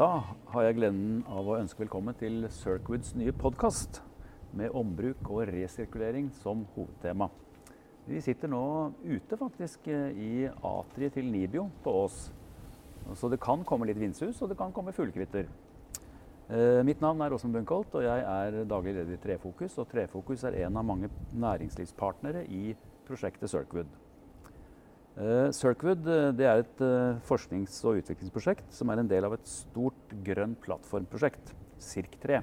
Da har jeg gleden av å ønske velkommen til Circwoods nye podkast med ombruk og resirkulering som hovedtema. Vi sitter nå ute faktisk i atriet til Nibio på Ås. Så det kan komme litt vindsus, og det kan komme fuglekvitter. Eh, mitt navn er Åsmund Bunkholt, og jeg er daglig leder i Trefokus. Og Trefokus er en av mange næringslivspartnere i prosjektet Circwood. Uh, Circwood det er et uh, forsknings- og utviklingsprosjekt som er en del av et stort grønn plattformprosjekt, SIRK3.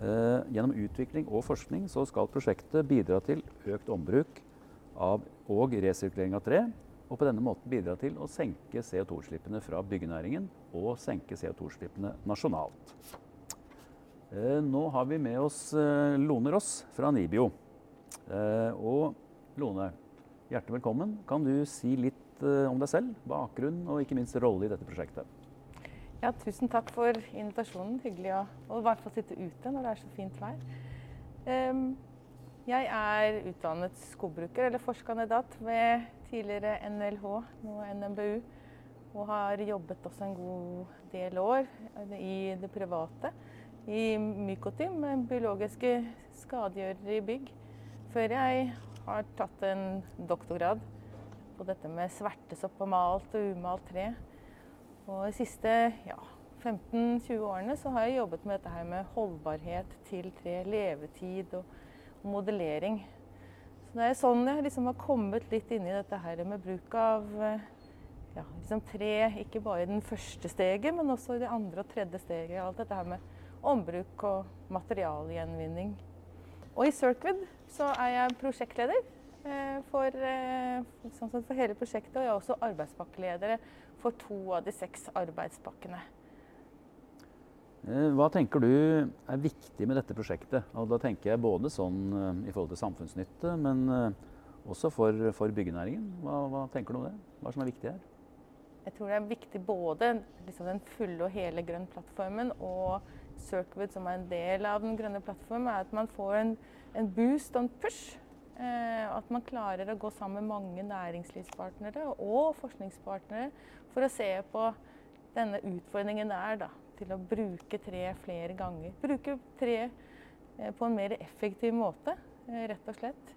Uh, gjennom utvikling og forskning skal prosjektet bidra til økt ombruk av og resirkulering av tre, og på denne måten bidra til å senke CO2-utslippene fra byggenæringen og senke CO2-utslippene nasjonalt. Nå har vi med oss Lone Ross fra Nibio. Og Hjertelig velkommen. Kan du si litt uh, om deg selv, bakgrunn og ikke minst rolle i dette prosjektet? Ja, tusen takk for invitasjonen. Hyggelig å, i hvert fall sitte ute når det er så fint vær. Um, jeg er utdannet skogbruker eller forskerkandidat ved tidligere NLH, nå NMBU. Og har jobbet også en god del år i det private. I Mykotim, biologiske skadegjørere i bygg. Før jeg har tatt en doktorgrad på dette med svertesopp og malt og umalt tre. Og de siste ja, 15-20 årene så har jeg jobbet med dette her med holdbarhet til tre, levetid og, modellering. Så det er sånn jeg liksom har kommet litt inn i dette her med bruk av ja, liksom tre, ikke bare i den første steget, men også i det andre og tredje steget. Alt dette her med ombruk og materialgjenvinning. Og i Circuit så er jeg prosjektleder eh, for, eh, sånn for, hele prosjektet. Og jeg er også arbeidspakkeleder for to av de seks arbeidspakkene. Eh, hva tenker du er viktig med dette prosjektet? Og da tenker jeg både sånn i forhold til samfunnsnytte, men også for, for byggenæringen. Hva, hva, tenker du om det? Hva som er viktig her? Jeg tror det er viktig både liksom den fulle og hele grønn plattformen og Circuit, som er en del av den grønne plattformen, er at man får en, en boost og en push. Eh, at man klarer å gå sammen med mange næringslivspartnere og forskningspartnere for å se på denne utfordringen det er da, til å bruke tre flere ganger. Bruke tre eh, på en mer effektiv måte, eh, rett og slett.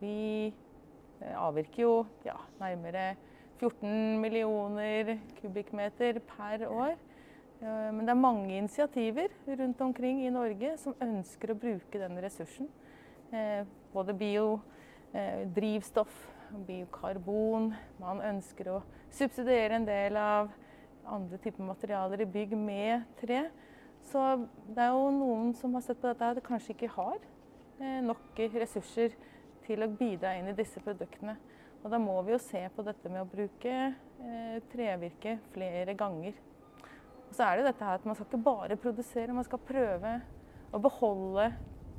Vi eh, avvirker jo ja, nærmere 14 millioner kubikkmeter per år. Eh, men det er mange initiativer rundt omkring i Norge som ønsker å bruke denne ressursen. Eh, både biodrivstoff, eh, biokarbon. Man ønsker å subsidiere en del av andre typer materialer i bygg med tre. Så det er jo noen som har sett på dette at kanskje ikke har nok ressurser til å bidra inn i disse produktene. Og da må vi jo se på dette med å bruke trevirke flere ganger. Og så er det dette her at man skal ikke bare produsere, man skal prøve å beholde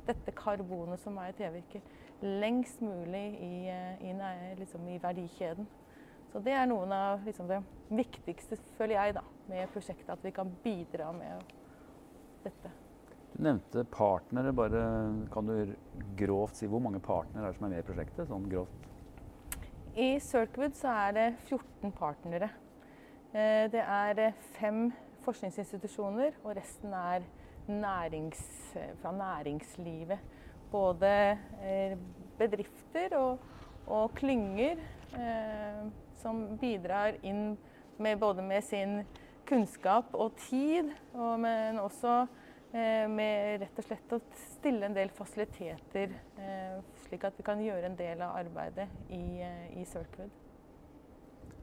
dette karbonet som er i trevirket, lengst mulig i, eh, i, liksom, i, verdikjeden. Så det er noen av liksom, det viktigste, føler jeg, da, med prosjektet. At vi kan bidra med dette. Du nevnte partnere. bare Kan du grovt si hvor mange partnere er det som er med i prosjektet? sånn grovt? I Circwood så er det 14 partnere. Eh, det er fem forskningsinstitusjoner, og resten er nærings, fra næringslivet. Både eh, bedrifter og, og klynger eh, som bidrar inn med både med sin kunnskap og tid, og, men også eh, med rett og slett å stille en del fasiliteter, eh, slik at vi kan gjøre en del av arbeidet i, eh, i Circwood.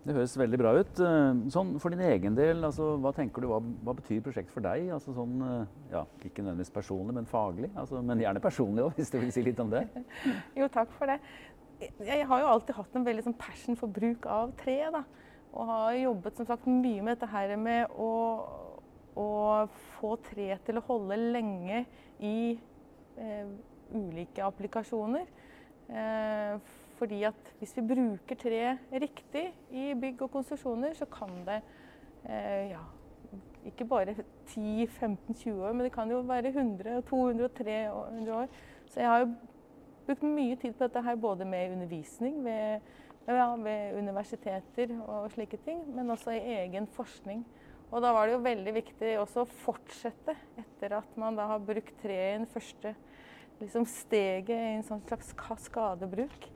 Det høres veldig bra ut. Eh, sånn, for din egen del, altså, hva tenker du, hva, hva betyr prosjektet for deg? Altså, sånn, eh, ja, ikke nødvendigvis personlig, men faglig. Altså, men gjerne personlig òg, hvis du vil si litt om det. jo, takk for det. Jeg har jo alltid hatt en veldig sånn passion for bruk av tre. Da. Og har jobbet som sagt, mye med dette her med å, å få tre til å holde lenge i eh, ulike applikasjoner. Eh, fordi at hvis vi bruker tre riktig i bygg og konstruksjoner, så kan det eh, ja, ikke bare 10-15-20 år, men det kan jo være 100, 200 300 år. Så jeg har jo brukt mye tid på dette her, både med undervisning ved, ja, ved universiteter og slike ting, men også i egen forskning. Og da var det jo veldig viktig også å fortsette etter at man da har brukt treet i den første liksom steget i en sånn slags kaskadebruk.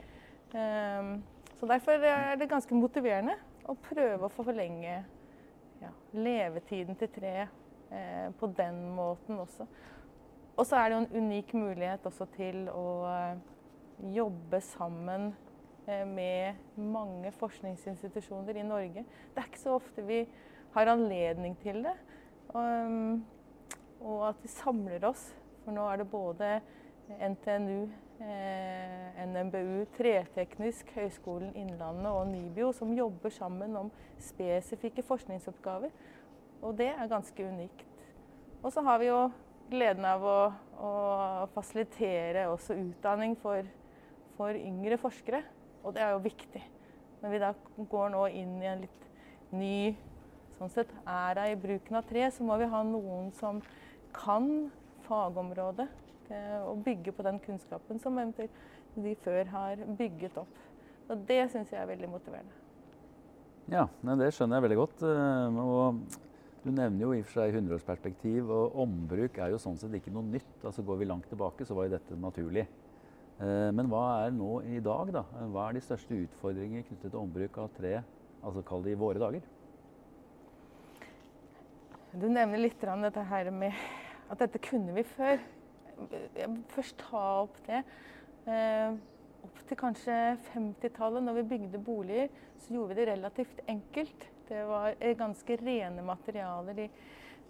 Um, så derfor er det ganske motiverende å prøve å forlenge ja, levetiden til treet eh, på den måten også. Og så er det jo en unik mulighet også til å eh, jobbe sammen eh, med mange forskningsinstitusjoner i Norge. Det er ikke så ofte vi har anledning til det. Og, og at vi samler oss. For nå er det både NTNU, eh, NMBU, Treteknisk, Høgskolen Innlandet og NIBIO som jobber sammen om spesifikke forskningsoppgaver. Og det er ganske unikt. Og så har vi jo gleden av å, å fasilitere også utdanning for, for, yngre forskere. Og det er jo viktig. Når vi da går nå inn i en litt ny sånn sett, æra i bruken av tre, så må vi ha noen som kan fagområdet. Og bygge på den kunnskapen som de før har bygget opp. Og det syns jeg er veldig motiverende. Ja, det skjønner jeg veldig godt. Eh, og du nevner jo i og for seg 100-årsperspektiv, og ombruk er jo sånn sett ikke noe nytt. Altså Går vi langt tilbake, så var jo dette naturlig. Eh, men hva er nå i dag, da? Hva er de største utfordringer knyttet til ombruk av tre, altså kall det i våre dager? Du nevner litt dette her med at dette kunne vi før. Jeg først ta opp det. Eh, opp til kanskje 50-tallet, når vi bygde boliger, så gjorde vi det relativt enkelt. Det var ganske rene materialer. De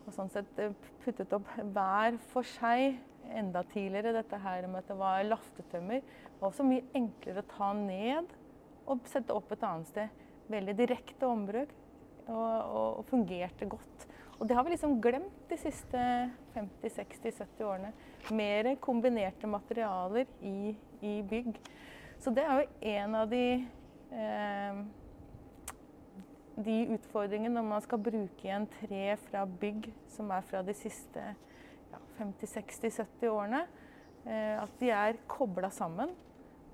var sånn sett eh, puttet opp hver for seg enda tidligere. Dette her med at det var laftetømmer. Det var også mye enklere å ta ned og sette opp et annet sted. Veldig direkte ombruk og, og, og fungerte godt. Og det har vi liksom glemt de siste 50-60-70 årene. Mer kombinerte materialer i, i, bygg. Så det er jo en av de eh, de utfordringene når man skal bruke igjen tre fra bygg som er fra de siste ja, 50-60-70 årene, eh, at de er kobla sammen.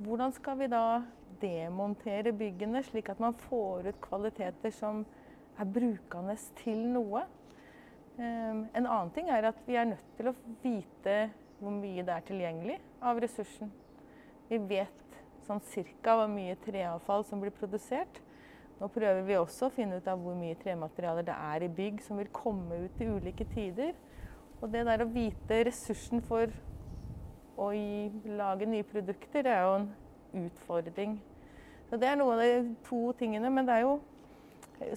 Hvordan skal vi da demontere byggene, slik at man får ut kvaliteter som er brukende til noe? Eh, en annen ting er at vi er nødt til å vite hvor mye det er tilgjengelig av ressursen. Vi vet sånn cirka hvor mye treavfall som blir produsert. Nå prøver vi også å finne ut av hvor mye trematerialer det er i bygg som vil komme ut i ulike tider. Og det der å vite ressursen for å lage nye produkter, det er jo en utfordring. Så det er noen av de to tingene. Men det er jo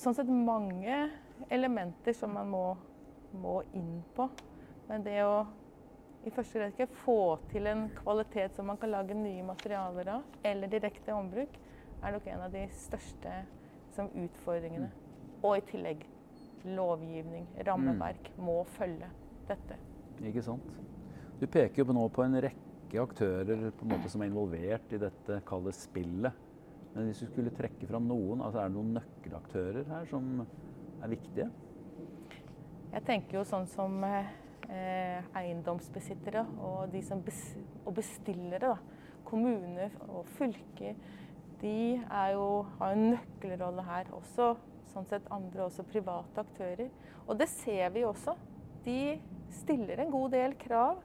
sånn sett mange elementer som man må, må inn på. Men det å i første rekke få til en kvalitet som man kan lage nye materialer av, eller direkte ombruk, er nok en av de største som utfordringene. Og i tillegg lovgivning, rammeverk, mm. må følge dette. Ikke sant. Du peker jo nå på en rekke aktører på en måte som er involvert i dette kalde spillet. Men hvis du skulle trekke fram noen, altså er det noen nøkkelaktører her som er viktige? Jeg tenker jo sånn som eh, eiendomsbesittere og de som bes og bestillere. Da. Kommuner og fylker de jo, har en nøkkelrolle her. Også sånn sett andre også private aktører. Og det ser vi også. De stiller en god del krav.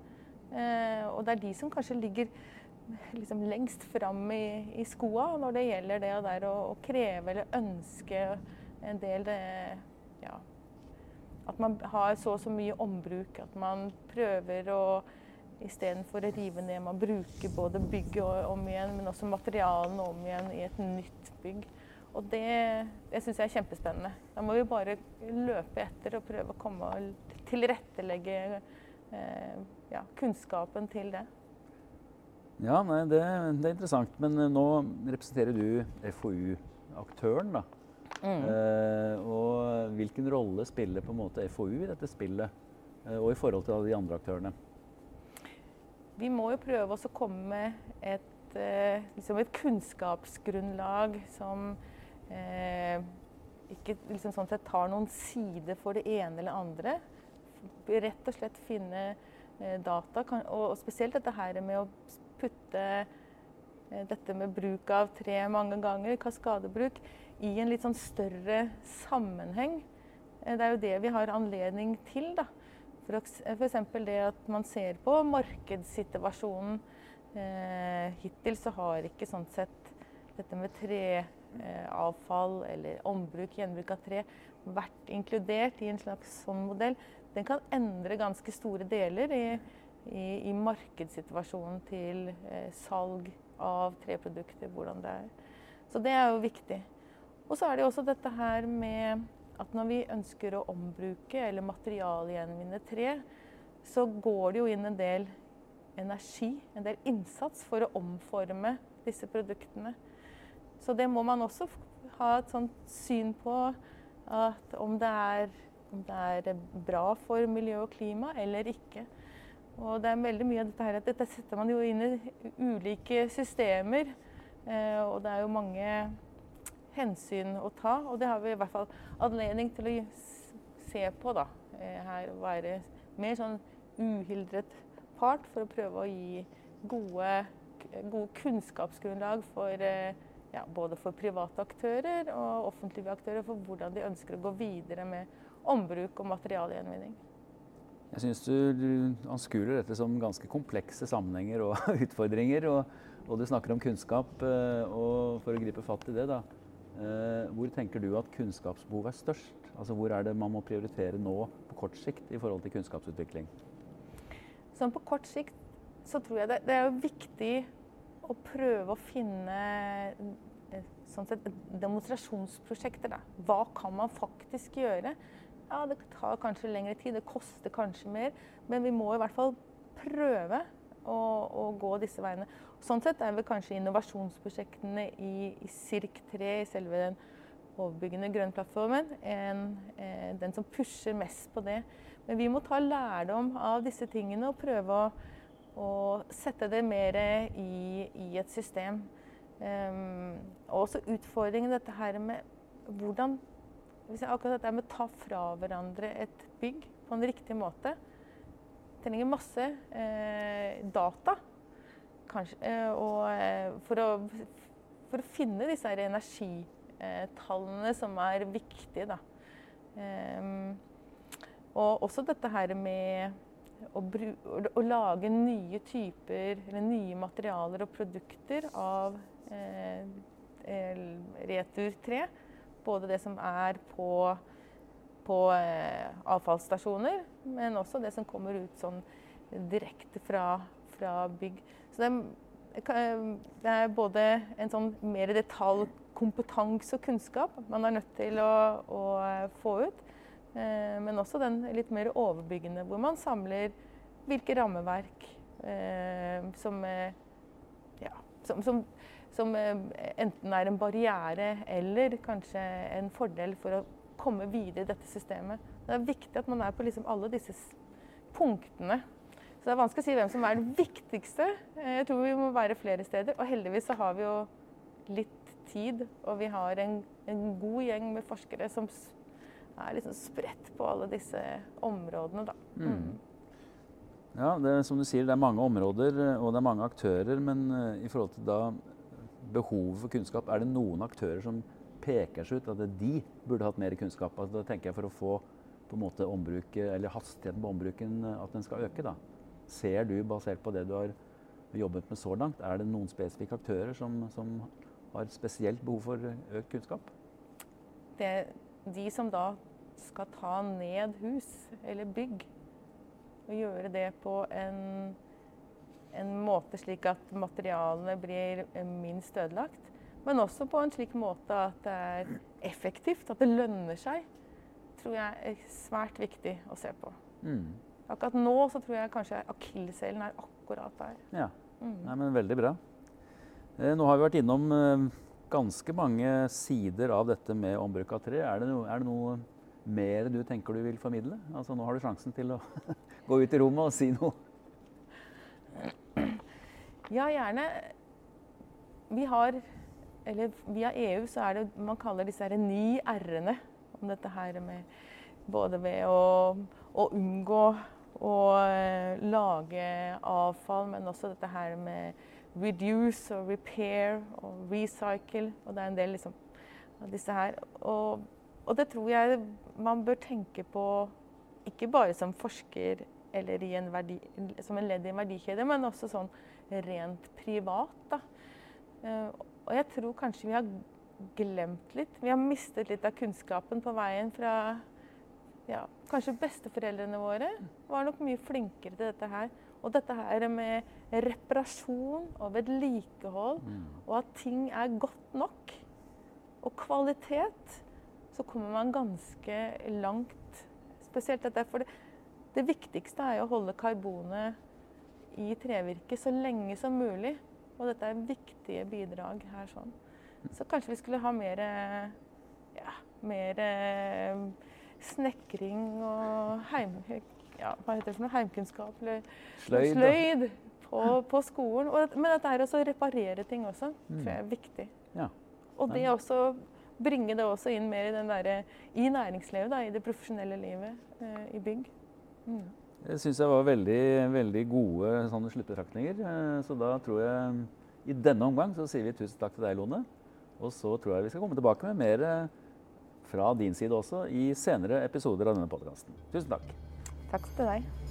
Eh, og det er de som kanskje ligger liksom lengst fram i, i skoa når det gjelder det å, å kreve eller ønske en del det, ja, At man har så og så mye ombruk. At man prøver å Istedenfor å rive ned. Man bruker både bygget om igjen, men også materialene om igjen i et nytt bygg. Og det, det syns jeg er kjempespennende. Da må vi bare løpe etter og prøve å komme og tilrettelegge eh, ja, kunnskapen til det. Ja, nei, det, det, er interessant. Men eh, nå representerer du FoU-aktøren, da. Mm. Eh, og hvilken rolle spiller på en måte FoU i dette spillet, eh, og i forhold til de andre aktørene? vi må jo prøve å komme med et, eh, liksom et kunnskapsgrunnlag som eh, ikke liksom sånn sett tar noen side for det ene eller andre. Rett og slett finne data, kan, og, og, spesielt dette her med å putte dette med bruk av tre mange ganger, kaskadebruk, i en litt sånn større sammenheng. Det er jo det vi har anledning til. da. F.eks. det at man ser på markedssituasjonen. Eh, hittil så har ikke sånn sett dette med treavfall eh, eller ombruk, gjenbruk av tre vært inkludert i en slags sånn modell. Den kan endre ganske store deler i, i, i markedssituasjonen til eh, salg av treprodukter, hvordan det er. Så det er jo viktig. Og så er det jo også dette her med at når vi ønsker å ombruke eller materialgjenvinne tre, så går det jo inn en del energi, en del innsats, for å omforme disse produktene. Så det må man også ha et sånt syn på at om det er, om det er bra for miljø og klima eller ikke. Og det er veldig mye av dette her at dette setter man jo inn i ulike systemer. Eh, og det er jo mange hensyn å ta. Og det har vi i hvert fall anledning til å se på da, eh, her. Være mer sånn uhildret part for å prøve å gi gode, gode kunnskapsgrunnlag for eh, ja, både for private aktører og offentlige aktører for hvordan de ønsker å gå videre med ombruk og materialgjenvinning. Jeg syns du, anskuer dette som ganske komplekse sammenhenger og utfordringer. Og, og, du snakker om kunnskap. Eh, og for å gripe fatt i det, da. Eh, hvor tenker du at kunnskapsbehovet er størst? Altså Hvor er det man må prioritere nå på kort sikt i forhold til kunnskapsutvikling? Sånn på kort sikt så tror jeg det, det er jo viktig å prøve å finne eh, sånn sett, demonstrasjonsprosjekter. Da. Hva kan man faktisk gjøre? Ja, Det tar kanskje lengre tid, det koster kanskje mer. Men vi må i hvert fall prøve å, disse veiene. Sånn sett er vel kanskje innovasjonsprosjektene i, i SIRK3, i selve den overbyggende grønnplattformen, eh, den som pusher mest på det. Men vi må ta lærdom av disse tingene og prøve å, å sette det mer i, i et system. Um, og også utfordringen dette her med hvordan Akkurat dette med å ta fra hverandre et bygg på en riktig måte. Trenger masse eh, data kanskje, eh, og eh, for å, for å finne disse energitallene som er viktige. Da. Um, og også dette her med å, å, lage nye typer, eller nye materialer og produkter av eh, returtre. Både det som er på, på avfallsstasjoner, men også det som kommer ut sånn direkte fra, fra bygg. Så er, det er både en sånn mer detaljkompetanse og kunnskap man er nødt til å, å få ut, eh, men også den litt mer overbyggende, hvor man samler hvilke rammeverk eh, som, eh, ja, som, som, som enten er en barriere eller kanskje en fordel for å komme videre i dette systemet. Det er viktig at man er på liksom alle disse punktene så det er vanskelig å si hvem som er det viktigste. Eh, jeg tror vi må være flere steder. Og heldigvis så har vi jo litt tid, og vi har en, en god gjeng med forskere som er liksom spredt på alle disse områdene, da. Mm. mm. Ja, det er som du sier, det er mange områder og det er mange aktører. Men eh, i forhold til da behovet for kunnskap, er det noen aktører som peker seg ut at de burde hatt mer kunnskap? Altså, da tenker jeg for å få på en måte ombruket, eller hastigheten på ombruken, at den skal øke. da. Ser du, basert på det du har jobbet med så langt, er det noen spesifikke aktører som, som har spesielt behov for økt kunnskap? Det, de som da skal ta ned hus eller bygg, og gjøre det på en, en måte slik at materialene blir minst ødelagt, men også på en slik måte at det er effektivt, at det lønner seg, tror jeg er svært viktig å se på. Mm. Akkurat nå så tror jeg kanskje akilleshælen er akkurat der. Ja, mm. Nei, men veldig bra. Eh, nå har vi vært innom eh, ganske mange sider av dette med ombruk av tre. Er det, noe, er det noe mer du tenker du vil formidle? Altså, nå har du sjansen til å gå ut i rommet og si noe. Ja, gjerne. Vi har Eller via EU så er det man kaller disse her ni r-ene om dette her med både ved å, å unngå å eh, lage avfall, men også dette her med reduce og repair og recycle. Og det er en del liksom, av disse her. Og og det tror jeg man bør tenke på ikke bare som forsker eller en verdi, som en ledd i en verdikjede, men også sånn rent privat. Da. Uh, og jeg tror kanskje vi har glemt litt. Vi har mistet litt av kunnskapen på veien fra ja, kanskje besteforeldrene våre var nok mye flinkere til dette her. Og dette her med reparasjon og vedlikehold, mm. og at ting er godt nok, og kvalitet, så kommer man ganske langt. Spesielt dette. For det, det viktigste er jo å holde karbonet i trevirket så lenge som mulig. Og dette er viktige bidrag her sånn. Så kanskje vi skulle ha mer ja, mer snekring og heim, ja, hva heter det for noe? heimkunnskap eller sløyd, sløyd på, på, skolen. Og, men dette er også å reparere ting også, mm. tror jeg er viktig. Ja. Og det også bringe det også inn mer i, der, i næringslivet, da, i det profesjonelle livet eh, i bygg. Mm. Det syns jeg var veldig, veldig gode sånne sluttbetraktninger. Eh, så da tror jeg i denne omgang så sier vi tusen takk til deg, Lone. Og så tror jeg vi skal komme tilbake med mer fra din side også i senere episoder av denne podkasten. Tusen takk. Takk til deg.